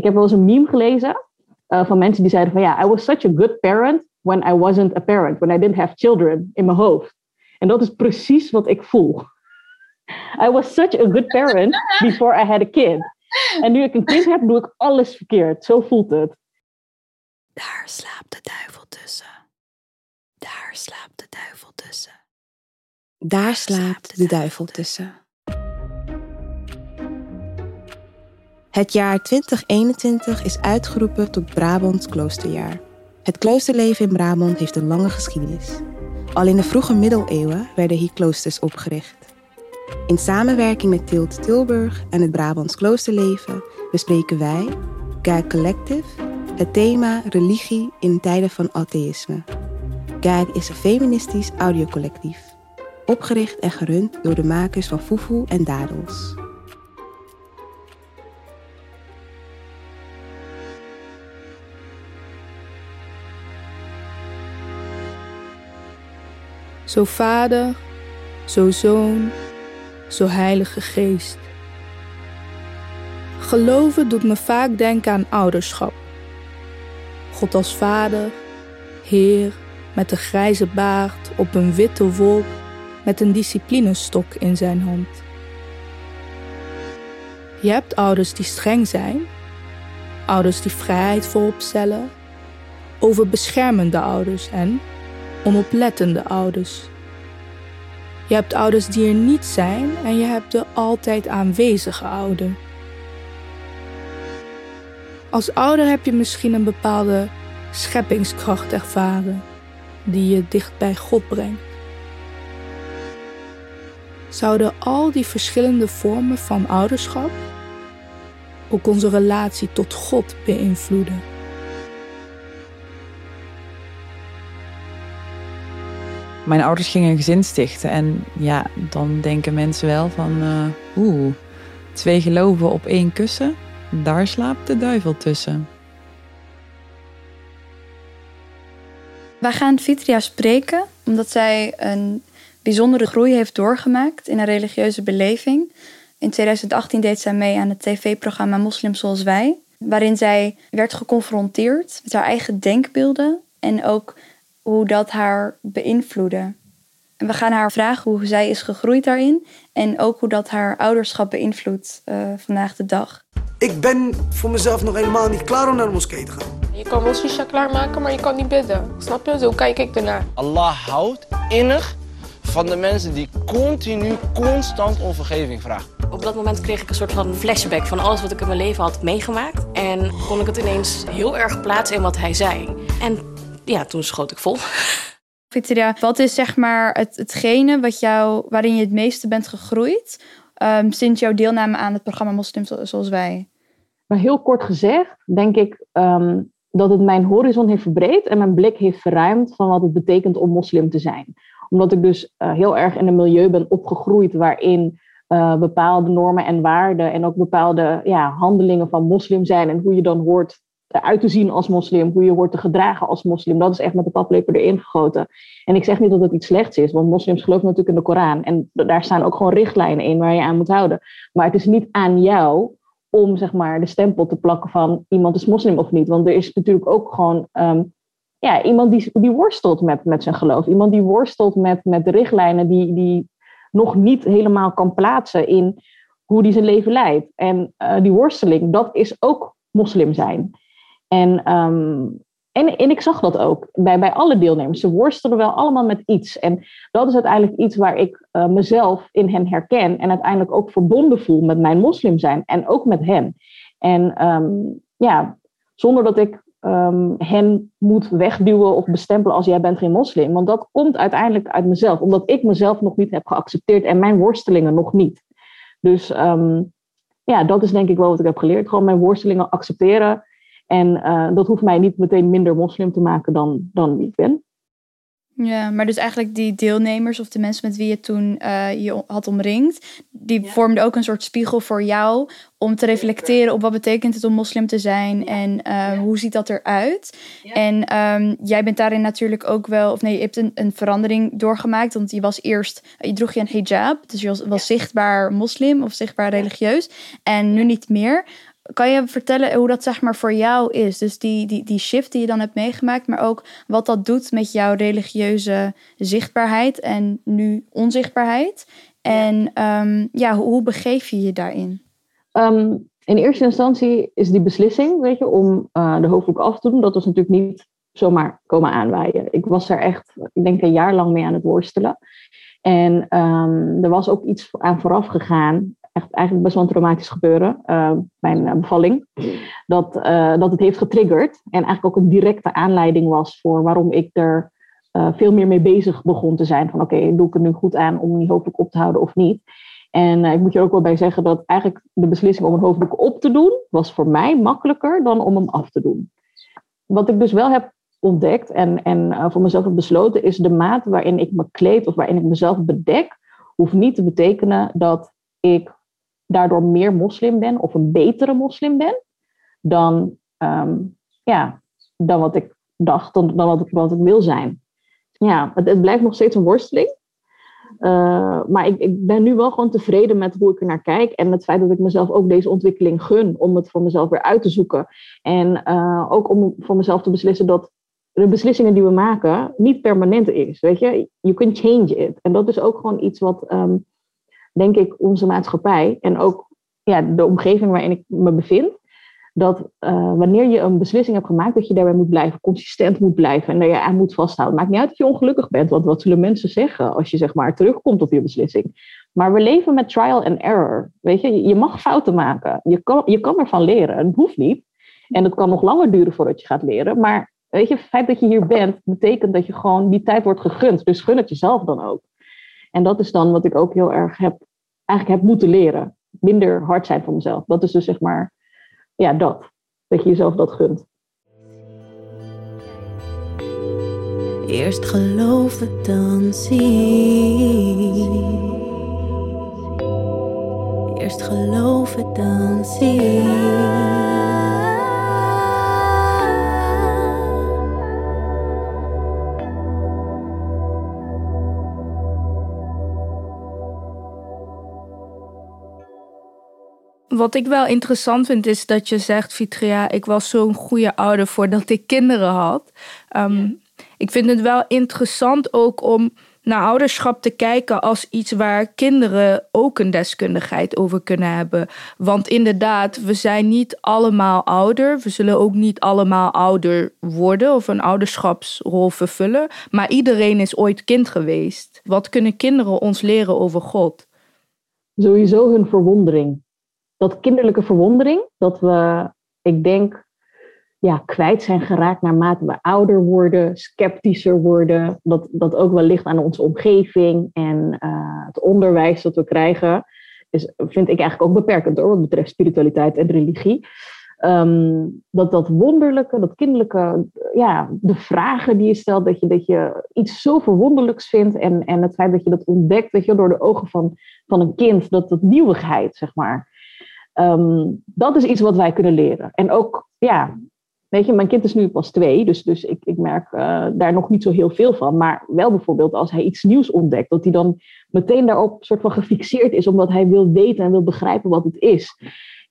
ik heb wel eens een meme gelezen uh, van mensen die zeiden van ja, I was such a good parent when I wasn't a parent, when I didn't have children in mijn hoofd. En dat is precies wat ik voel. I was such a good parent before I had a kid. En nu ik een kind heb, doe ik alles verkeerd. Zo voelt het. Daar slaapt de duivel tussen. Daar slaapt de duivel tussen. Daar slaapt de duivel tussen. Het jaar 2021 is uitgeroepen tot Brabants kloosterjaar. Het kloosterleven in Brabant heeft een lange geschiedenis. Al in de vroege middeleeuwen werden hier kloosters opgericht. In samenwerking met Tilt Tilburg en het Brabants kloosterleven bespreken wij, GAG Collective, het thema religie in tijden van atheïsme. GAG is een feministisch audiocollectief, opgericht en gerund door de makers van Fufu en Dadels. Zo Vader, zo Zoon, zo Heilige Geest. Geloven doet me vaak denken aan ouderschap. God als Vader, Heer, met de grijze baard op een witte wolk met een disciplinestok in zijn hand. Je hebt ouders die streng zijn, ouders die vrijheid voorop stellen, overbeschermende ouders en onoplettende ouders. Je hebt ouders die er niet zijn en je hebt de altijd aanwezige ouder. Als ouder heb je misschien een bepaalde scheppingskracht ervaren die je dicht bij God brengt. Zouden al die verschillende vormen van ouderschap ook onze relatie tot God beïnvloeden? Mijn ouders gingen een gezin stichten en ja, dan denken mensen wel van, uh, oeh, twee geloven op één kussen, daar slaapt de duivel tussen. Wij gaan Vitria spreken omdat zij een bijzondere groei heeft doorgemaakt in haar religieuze beleving. In 2018 deed zij mee aan het tv-programma Moslims zoals wij, waarin zij werd geconfronteerd met haar eigen denkbeelden en ook hoe dat haar beïnvloedde. En we gaan haar vragen hoe zij is gegroeid daarin en ook hoe dat haar ouderschap beïnvloedt uh, vandaag de dag. Ik ben voor mezelf nog helemaal niet klaar om naar de moskee te gaan. Je kan wel shisha klaarmaken, maar je kan niet bidden. Snap je? Zo kijk ik ernaar. Allah houdt innig van de mensen die continu, constant om vergeving vragen. Op dat moment kreeg ik een soort van flashback van alles wat ik in mijn leven had meegemaakt. En kon ik het ineens heel erg plaatsen in wat hij zei. En ja, toen schoot ik vol. Vitria, wat is zeg maar het, hetgene wat jou, waarin je het meeste bent gegroeid um, sinds jouw deelname aan het programma Moslims zoals wij? Maar heel kort gezegd, denk ik um, dat het mijn horizon heeft verbreed en mijn blik heeft verruimd van wat het betekent om moslim te zijn. Omdat ik dus uh, heel erg in een milieu ben opgegroeid waarin uh, bepaalde normen en waarden en ook bepaalde ja, handelingen van moslim zijn en hoe je dan hoort eruit te zien als moslim, hoe je hoort te gedragen als moslim. Dat is echt met de paplepel erin gegoten. En ik zeg niet dat het iets slechts is, want moslims geloven natuurlijk in de Koran. En daar staan ook gewoon richtlijnen in waar je aan moet houden. Maar het is niet aan jou om zeg maar, de stempel te plakken van iemand is moslim of niet. Want er is natuurlijk ook gewoon um, ja, iemand die, die worstelt met, met zijn geloof. Iemand die worstelt met, met de richtlijnen die, die nog niet helemaal kan plaatsen in hoe die zijn leven leidt. En uh, die worsteling, dat is ook moslim zijn. En, um, en, en ik zag dat ook bij, bij alle deelnemers. Ze worstelen wel allemaal met iets. En dat is uiteindelijk iets waar ik uh, mezelf in hen herken. En uiteindelijk ook verbonden voel met mijn moslim zijn. En ook met hen. En um, ja, zonder dat ik um, hen moet wegduwen of bestempelen als jij bent geen moslim. Want dat komt uiteindelijk uit mezelf. Omdat ik mezelf nog niet heb geaccepteerd en mijn worstelingen nog niet. Dus ja, dat is denk ik wel wat ik heb geleerd. Gewoon mijn worstelingen accepteren. En uh, dat hoeft mij niet meteen minder moslim te maken dan, dan wie ik ben. Ja, maar dus eigenlijk die deelnemers of de mensen met wie je toen uh, je had omringd, die ja. vormden ook een soort spiegel voor jou om te reflecteren op wat betekent het om moslim te zijn en uh, ja. hoe ziet dat eruit. En um, jij bent daarin natuurlijk ook wel, of nee, je hebt een, een, verandering doorgemaakt, want je was eerst, je droeg je een hijab, dus je was, was zichtbaar moslim of zichtbaar religieus en nu niet meer. Kan je vertellen hoe dat zeg maar voor jou is? Dus die, die, die shift die je dan hebt meegemaakt, maar ook wat dat doet met jouw religieuze zichtbaarheid en nu onzichtbaarheid. En ehm, ja, hoe, begeef je je daarin? Ehm, in eerste instantie is die beslissing, weet je, om uh, de hoofddoek af te doen, dat was natuurlijk niet zomaar komen aanwaaien. Ik was er echt, ik denk, een jaar lang mee aan het worstelen. En um, er was ook iets aan vooraf gegaan, eigenlijk best wel een traumatisch gebeuren, uh, mijn uh, bevalling, dat, uh, dat het heeft getriggerd. En eigenlijk ook een directe aanleiding was voor waarom ik er veel meer mee bezig begon te zijn. Van oké, doe ik er nu goed aan om die hoofddoek op te houden of niet? En ik moet je ook wel bij zeggen dat eigenlijk de beslissing om een hoofddoek op te doen, was voor mij makkelijker dan om hem af te doen. Wat ik dus wel heb ontdekt en, en voor mezelf heb besloten, is de maat waarin ik me kleed of waarin ik mezelf bedek, hoeft niet te betekenen dat ik daardoor meer moslim ben of een betere moslim ben dan, um, ja, dan wat ik dacht, dan, dan wat, ik, wat ik wil zijn. Ja, het, blijft nog steeds een worsteling. Uh, maar ik, ik, ben nu wel gewoon tevreden met hoe ik er naar kijk. En het feit dat ik mezelf ook deze ontwikkeling gun om het voor mezelf weer uit te zoeken. En uh, ook om voor mezelf te beslissen dat de beslissingen die we maken niet permanent is. Weet je, you can change it. En dat is ook gewoon iets wat, um, denk ik, onze maatschappij en ook ja, de omgeving waarin ik me bevind, dat uh, wanneer je een beslissing hebt gemaakt, dat je daarbij moet blijven, consistent moet blijven en dat je aan moet vasthouden. Maakt niet uit dat je ongelukkig bent, want wat zullen mensen zeggen als je zeg maar terugkomt op je beslissing. Maar we leven met trial and error. Weet je, je mag fouten maken. Je kan, je kan ervan leren. Het hoeft niet. En het kan nog langer duren voordat je gaat leren. Maar Weet je, het feit dat je hier bent, betekent dat je gewoon die tijd wordt gegund. Dus gun het jezelf dan ook. En dat is dan wat ik ook heel erg heb, eigenlijk heb moeten leren. Minder hard zijn voor mezelf. Dat is dus zeg maar, ja, dat. Dat je jezelf dat gunt. Eerst geloven, dan zien. Eerst geloven, dan zien. Wat ik wel interessant vind is dat je zegt, Vitria, ik was zo'n goede ouder voordat ik kinderen had. Um, Ik vind het wel interessant ook om naar ouderschap te kijken als iets waar kinderen ook een deskundigheid over kunnen hebben. Want inderdaad, we zijn niet allemaal ouder. We zullen ook niet allemaal ouder worden of een ouderschapsrol vervullen. Maar iedereen is ooit kind geweest. Wat kunnen kinderen ons leren over God? Sowieso hun verwondering dat kinderlijke verwondering, dat we, ik denk, ja, kwijt zijn geraakt naarmate we ouder worden, sceptischer worden. Dat, dat ook wel ligt aan onze omgeving en uh, het onderwijs dat we krijgen. Is, vind ik eigenlijk ook beperkend hoor, wat betreft spiritualiteit en religie. Um, dat dat wonderlijke, dat kinderlijke, ja, de vragen die je stelt, dat je, dat je iets zo verwonderlijks vindt en, en het feit dat je dat ontdekt, weet je, door de ogen van, van een kind, dat, dat nieuwigheid, zeg maar. Um, dat is iets wat wij kunnen leren. En ook, ja, weet je, mijn kind is nu pas twee, dus, dus ik, ik merk uh, daar nog niet zo heel veel van. Maar wel bijvoorbeeld als hij iets nieuws ontdekt, dat hij dan meteen daarop soort van gefixeerd is, omdat hij wil weten en wil begrijpen wat het is.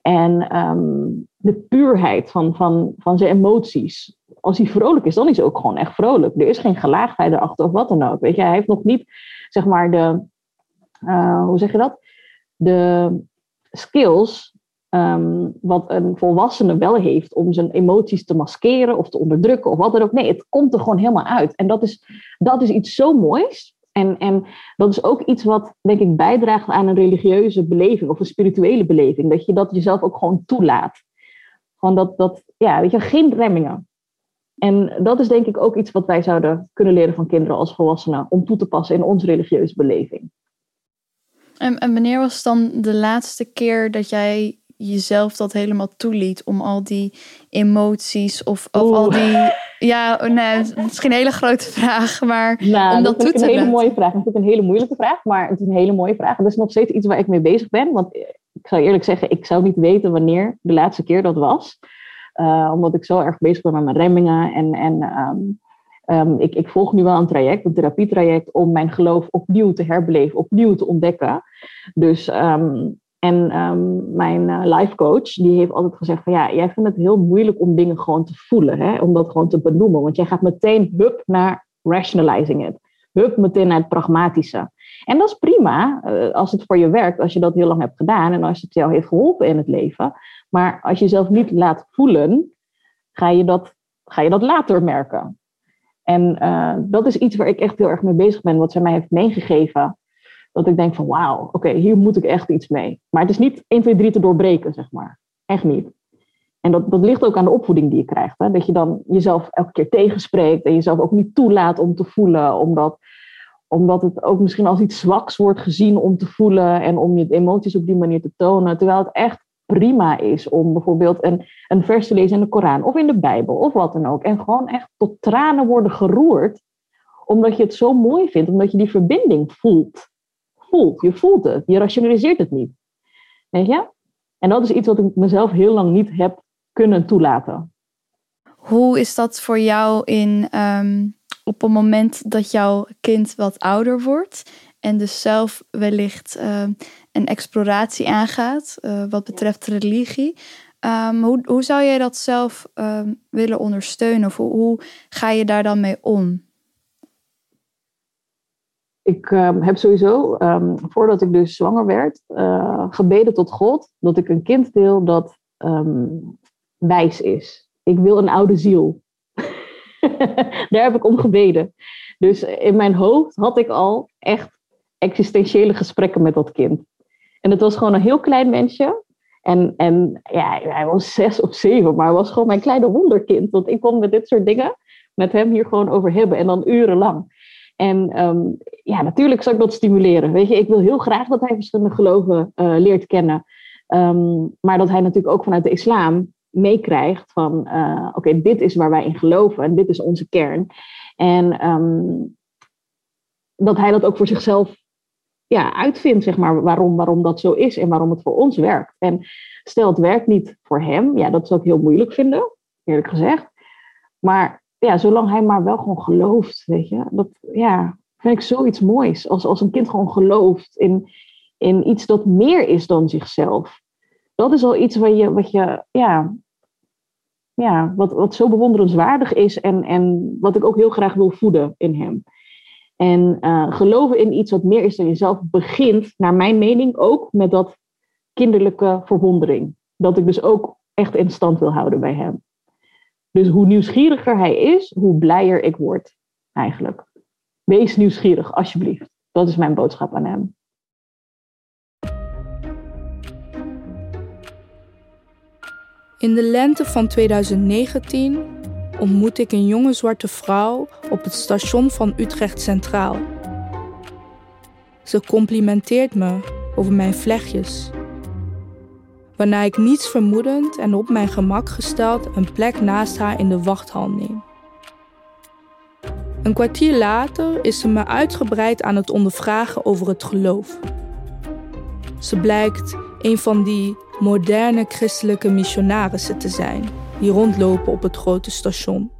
En um, de puurheid van, van, van zijn emoties. Als hij vrolijk is, dan is hij ook gewoon echt vrolijk. Er is geen gelaagdheid erachter of wat dan ook. Weet je, hij heeft nog niet, zeg maar, de, uh, hoe zeg je dat? De skills um, wat een volwassene wel heeft om zijn emoties te maskeren of te onderdrukken of wat dan ook. Nee, het komt er gewoon helemaal uit. En dat is, dat is iets zo moois. En, en dat is ook iets wat, denk ik, bijdraagt aan een religieuze beleving of een spirituele beleving. Dat je dat jezelf ook gewoon toelaat. Gewoon dat, dat ja, weet je, geen remmingen. En dat is denk ik ook iets wat wij zouden kunnen leren van kinderen als volwassenen om toe te passen in onze religieuze beleving. En wanneer was dan de laatste keer dat jij jezelf dat helemaal toeliet om al die emoties of, of al die. Ja, oh, nee, is misschien een hele grote vraag, maar nou, om dat, dat toe te een hele mooie vraag. Het is een hele moeilijke vraag, maar het is een hele mooie vraag. Het is nog steeds iets waar ik mee bezig ben. Want ik zou eerlijk zeggen, ik zou niet weten wanneer de laatste keer dat was. Uh, omdat ik zo erg bezig ben met mijn remmingen. En, en um, um, ik, ik volg nu wel een traject, een therapietraject, om mijn geloof opnieuw te herbeleven, opnieuw te ontdekken. Dus um, En ehm, mijn uh, life coach, die heeft altijd gezegd van ja, jij vindt het heel moeilijk om dingen gewoon te voelen, hè? om dat gewoon te benoemen. Want jij gaat meteen hup naar rationalizing it. Hup meteen naar het pragmatische. En dat is prima uh, als het voor je werkt, als je dat heel lang hebt gedaan en als het jou heeft geholpen in het leven. Maar als je jezelf niet laat voelen, ga je dat, ga je dat later merken. En uh, dat is iets waar ik echt heel erg mee bezig ben, wat zij mij heeft meegegeven dat ik denk van wauw, oké, hier moet ik echt iets mee. Maar het is niet 1, 2, 3 te doorbreken, zeg maar. Echt niet. En dat, dat ligt ook aan de opvoeding die je krijgt. Hè? Dat je dan jezelf elke keer tegenspreekt en jezelf ook niet toelaat om te voelen. Omdat, omdat het ook misschien als iets zwaks wordt gezien om te voelen en om je emoties op die manier te tonen. Terwijl het echt prima is om bijvoorbeeld een, een vers te lezen in de Koran of in de Bijbel of wat dan ook. En gewoon echt tot tranen worden geroerd omdat je het zo mooi vindt, omdat je die verbinding voelt Je voelt het. Je rationaliseert het niet. Je? En dat is iets wat ik mezelf heel lang niet heb kunnen toelaten. Hoe is dat voor jou in, ehm, op het moment dat jouw kind wat ouder wordt en dus zelf wellicht ehm, een exploratie aangaat uh, wat betreft religie? Um, hoe, hoe zou jij dat zelf willen ondersteunen? Of hoe ga je daar dan mee om? Ik um, heb sowieso, um, voordat ik dus zwanger werd, uh, gebeden tot God dat ik een kind wil dat um, wijs is. Ik wil een oude ziel. Daar heb ik om gebeden. Dus in mijn hoofd had ik al echt existentiële gesprekken met dat kind. En het was gewoon een heel klein mensje. En, en ja, hij was zes of zeven, maar hij was gewoon mijn kleine wonderkind. Want ik kon met dit soort dingen met hem hier gewoon over hebben. En dan urenlang. En um, ja, natuurlijk zou ik dat stimuleren. Weet je, ik wil heel graag dat hij verschillende geloven uh, leert kennen. Um, maar dat hij natuurlijk ook vanuit de islam meekrijgt van, uh, oké, dit is waar wij in geloven en dit is onze kern. En um, dat hij dat ook voor zichzelf ja, uitvindt, zeg maar, waarom, waarom dat zo is en waarom het voor ons werkt. En stel het werkt niet voor hem, ja, dat zou ik heel moeilijk vinden, eerlijk gezegd. Maar ja, zolang hij maar wel gewoon gelooft, weet je. Dat ja, vind ik zoiets moois. Als, als een kind gewoon gelooft in, in iets dat meer is dan zichzelf. Dat is al iets wat je, wat je ja, ja, wat, wat zo bewonderenswaardig is en, en wat ik ook heel graag wil voeden in hem. En uh, geloven in iets wat meer is dan jezelf begint, naar mijn mening, ook met dat kinderlijke verwondering. Dat ik dus ook echt in stand wil houden bij hem. Dus hoe nieuwsgieriger hij is, hoe blijer ik word, eigenlijk. Wees nieuwsgierig, alsjeblieft. Dat is mijn boodschap aan hem. In de lente van 2019 ontmoet ik een jonge zwarte vrouw op het station van Utrecht Centraal. Ze complimenteert me over mijn vlechtjes waarna ik niets vermoedend en op mijn gemak gesteld een plek naast haar in de wachthal neem. Een kwartier later is ze me uitgebreid aan het ondervragen over het geloof. Ze blijkt een van die moderne christelijke missionarissen te zijn die rondlopen op het grote station.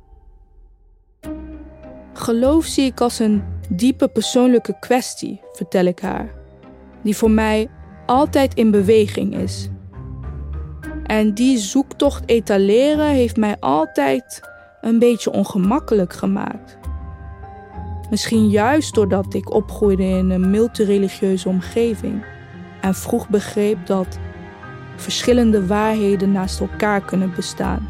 Geloof zie ik als een diepe persoonlijke kwestie, vertel ik haar, die voor mij altijd in beweging is en die zoektocht etaleren heeft mij altijd een beetje ongemakkelijk gemaakt. Misschien juist doordat ik opgroeide in een multireligieuze omgeving en vroeg begreep dat verschillende waarheden naast elkaar kunnen bestaan.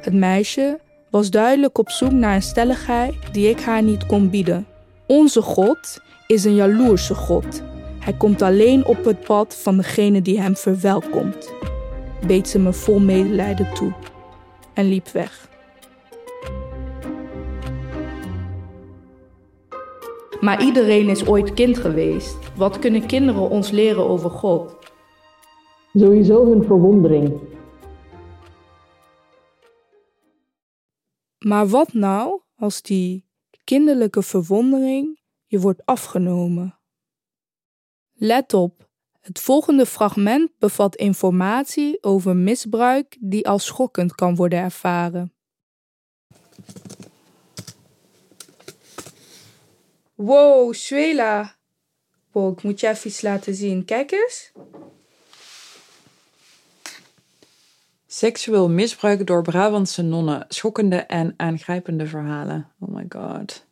Het meisje was duidelijk op zoek naar een stelligheid die ik haar niet kon bieden. Onze God is een jaloerse God hij komt alleen op het pad van degene die hem verwelkomt. Beet ze me vol medelijden toe en liep weg. Maar iedereen is ooit kind geweest. Wat kunnen kinderen ons leren over God? Sowieso hun verwondering. Maar wat nou als die kinderlijke verwondering je wordt afgenomen? Let op, het volgende fragment bevat informatie over misbruik die als schokkend kan worden ervaren. Wow, Swela. Paul, ik moet je even iets laten zien. Kijk eens. Seksueel misbruik door Brabantse nonnen. Schokkende en aangrijpende verhalen. Oh my god.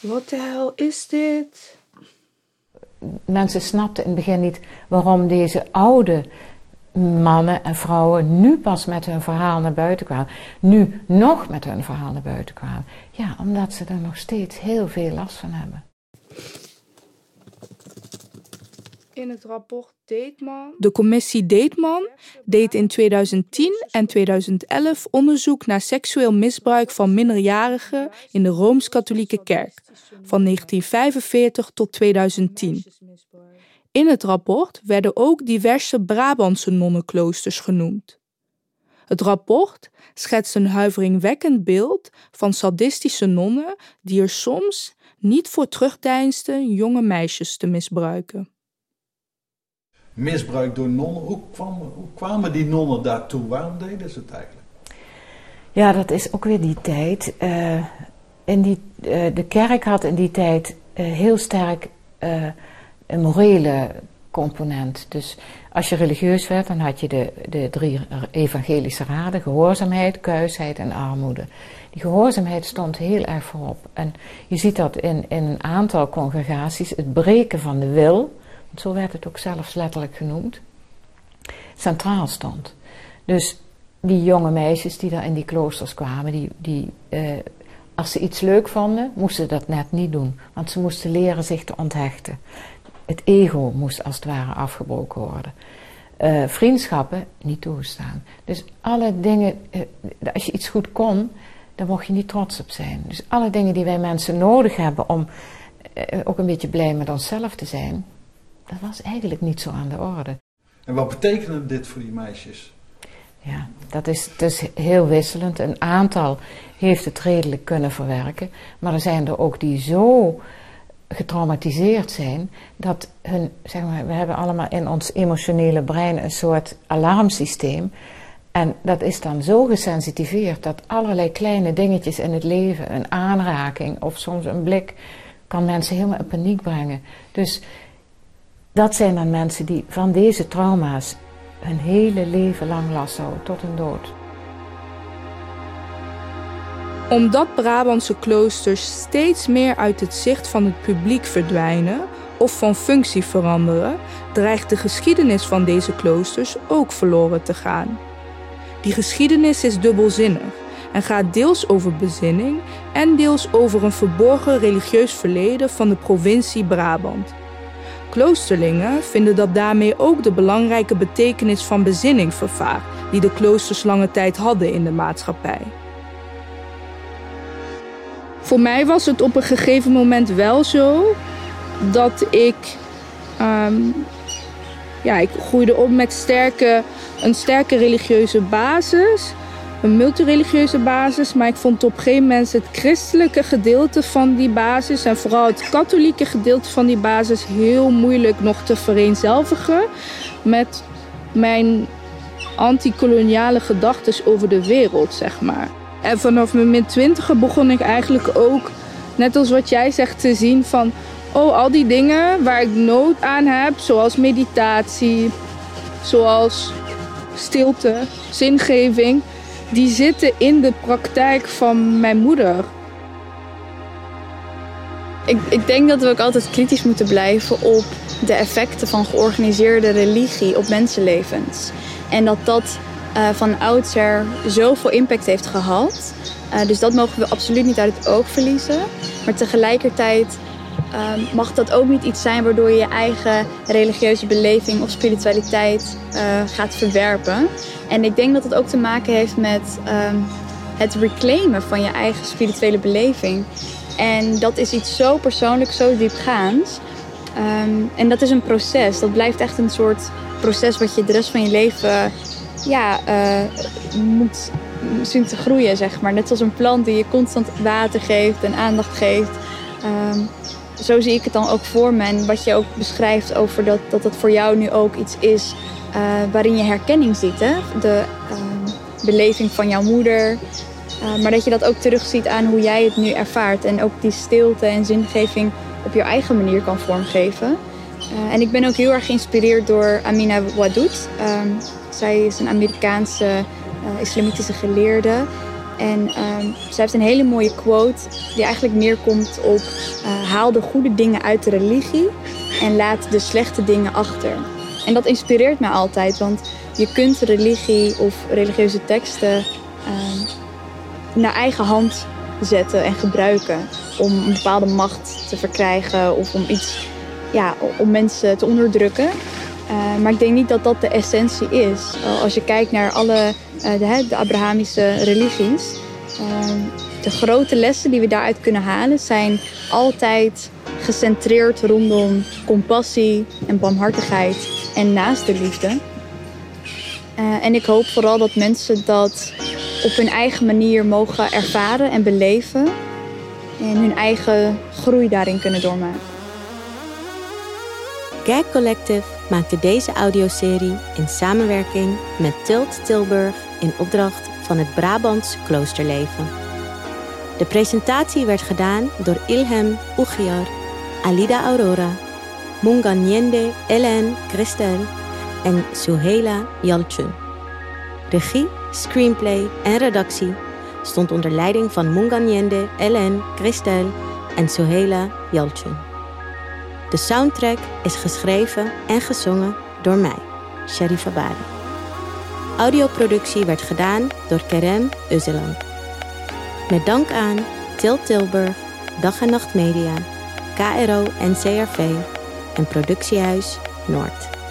Wat de hel is dit? Mensen snapten in het begin niet waarom deze oude mannen en vrouwen nu pas met hun verhaal naar buiten kwamen. Nu nog met hun verhaal naar buiten kwamen. Ja, omdat ze er nog steeds heel veel last van hebben. In het rapport. De commissie Deetman deed in 2010 en 2011 onderzoek naar seksueel misbruik van minderjarigen in de Rooms-Katholieke Kerk van 1945 tot 2010. In het rapport werden ook diverse Brabantse nonnenkloosters genoemd. Het rapport schetst een huiveringwekkend beeld van sadistische nonnen die er soms niet voor terugdeinsden jonge meisjes te misbruiken. Misbruik door nonnen, hoe, kwam, hoe kwamen die nonnen daartoe? Waarom deden ze het eigenlijk? Ja, dat is ook weer die tijd. Uh, in die, uh, de kerk had in die tijd uh, heel sterk een morele component. Dus als je religieus werd, dan had je de, de drie evangelische raden: gehoorzaamheid, kuisheid en armoede. Die gehoorzaamheid stond heel erg voorop. En je ziet dat in, in een aantal congregaties, het breken van de wil, zo werd het ook zelfs letterlijk genoemd, centraal stond. Dus die jonge meisjes die daar in die kloosters kwamen, die, die eh, als ze iets leuk vonden, moesten ze dat net niet doen. Want ze moesten leren zich te onthechten het ego moest als het ware afgebroken worden. Uh, vriendschappen niet toegestaan. Dus alle dingen, uh, als je iets goed kon, dan mocht je niet trots op zijn. Dus alle dingen die wij mensen nodig hebben om ook een beetje blij met onszelf te zijn, dat was eigenlijk niet zo aan de orde. En wat betekende dit voor die meisjes? Ja, dat is, is heel wisselend. Een aantal heeft het redelijk kunnen verwerken, maar er zijn er ook die zo getraumatiseerd zijn, dat hun, zeg maar, we hebben allemaal in ons emotionele brein een soort alarmsysteem. En dat is dan zo gesensitiveerd dat allerlei kleine dingetjes in het leven, een aanraking of soms een blik, kan mensen helemaal in paniek brengen. Dus dat zijn dan mensen die van deze trauma's hun hele leven lang last houden, tot hun dood omdat Brabantse kloosters steeds meer uit het zicht van het publiek verdwijnen of van functie veranderen, dreigt de geschiedenis van deze kloosters ook verloren te gaan. Die geschiedenis is dubbelzinnig en gaat deels over bezinning en deels over een verborgen religieus verleden van de provincie Brabant. Kloosterlingen vinden dat daarmee ook de belangrijke betekenis van bezinning vervaagt, die de kloosters lange tijd hadden in de maatschappij. Voor mij was het op een gegeven moment wel zo dat ik. Um, ja, ik groeide op met sterke, een sterke religieuze basis. Een multireligieuze basis. Maar ik vond op een gegeven moment het christelijke gedeelte van die basis. En vooral het katholieke gedeelte van die basis heel moeilijk nog te vereenzelvigen. Met mijn antikoloniale gedachten over de wereld, zeg maar. En vanaf mijn min twintiger begon ik eigenlijk ook, net als wat jij zegt, te zien van... Oh, al die dingen waar ik nood aan heb, zoals meditatie, zoals stilte, zingeving... die zitten in de praktijk van mijn moeder. Ik, ik denk dat we ook altijd kritisch moeten blijven op de effecten van georganiseerde religie op mensenlevens. En dat dat uh, van oudsher zoveel impact heeft gehad. Uh, dus dat mogen we absoluut niet uit het oog verliezen. Maar tegelijkertijd uh, mag dat ook niet iets zijn waardoor je je eigen religieuze beleving of spiritualiteit gaat verwerpen. En ik denk dat het ook te maken heeft met ehm, het reclaimen van je eigen spirituele beleving. En dat is iets zo persoonlijk, zo diepgaands. Um, en dat is een proces. Dat blijft echt een soort proces wat je de rest van je leven ja, uh, moet zien te groeien, zeg maar. Net zoals een plant die je constant water geeft en aandacht geeft. Um, zo zie ik het dan ook voor me. En wat je ook beschrijft over dat dat het voor jou nu ook iets is uh, waarin je herkenning ziet. Hè? De uh, beleving van jouw moeder. Uh, maar dat je dat ook terugziet aan hoe jij het nu ervaart. En ook die stilte en zingeving op je eigen manier kan vormgeven. Eh, en ik ben ook heel erg geïnspireerd door Amina Wadoud. Ehm, zij is een Amerikaanse islamitische geleerde. En ehm, zij heeft een hele mooie quote die eigenlijk neerkomt op uh, haal de goede dingen uit de religie en laat de slechte dingen achter. En dat inspireert mij altijd, want je kunt religie of religieuze teksten uh, naar eigen hand zetten en gebruiken om een bepaalde macht te verkrijgen of om iets, ja, om mensen te onderdrukken. Uh, maar ik denk niet dat dat de essentie is. Uh, als je kijkt naar alle uh, de, de, Abrahamische religies, ehm, de grote lessen die we daaruit kunnen halen zijn altijd gecentreerd rondom compassie en barmhartigheid en naaste liefde. en ik hoop vooral dat mensen dat op hun eigen manier mogen ervaren en beleven en hun eigen groei daarin kunnen doormaken. Gag Collective maakte deze audioserie in samenwerking met Tilt Tilburg in opdracht van het Brabants Kloosterleven. De presentatie werd gedaan door Ilhem Ugiar, Alida Aurora, Munganyende Ellen Christel en Suhela Yalchun. Regie, screenplay en redactie stond onder leiding van Munganyende Ellen Christel en Suhela Yalchun. De soundtrack is geschreven en gezongen door mij, Sherifa Bari. Audioproductie werd gedaan door Kerem Özelan. Met dank aan Til Tilburg, Dag en Nacht Media, KRO en CRV en Productiehuis Noord.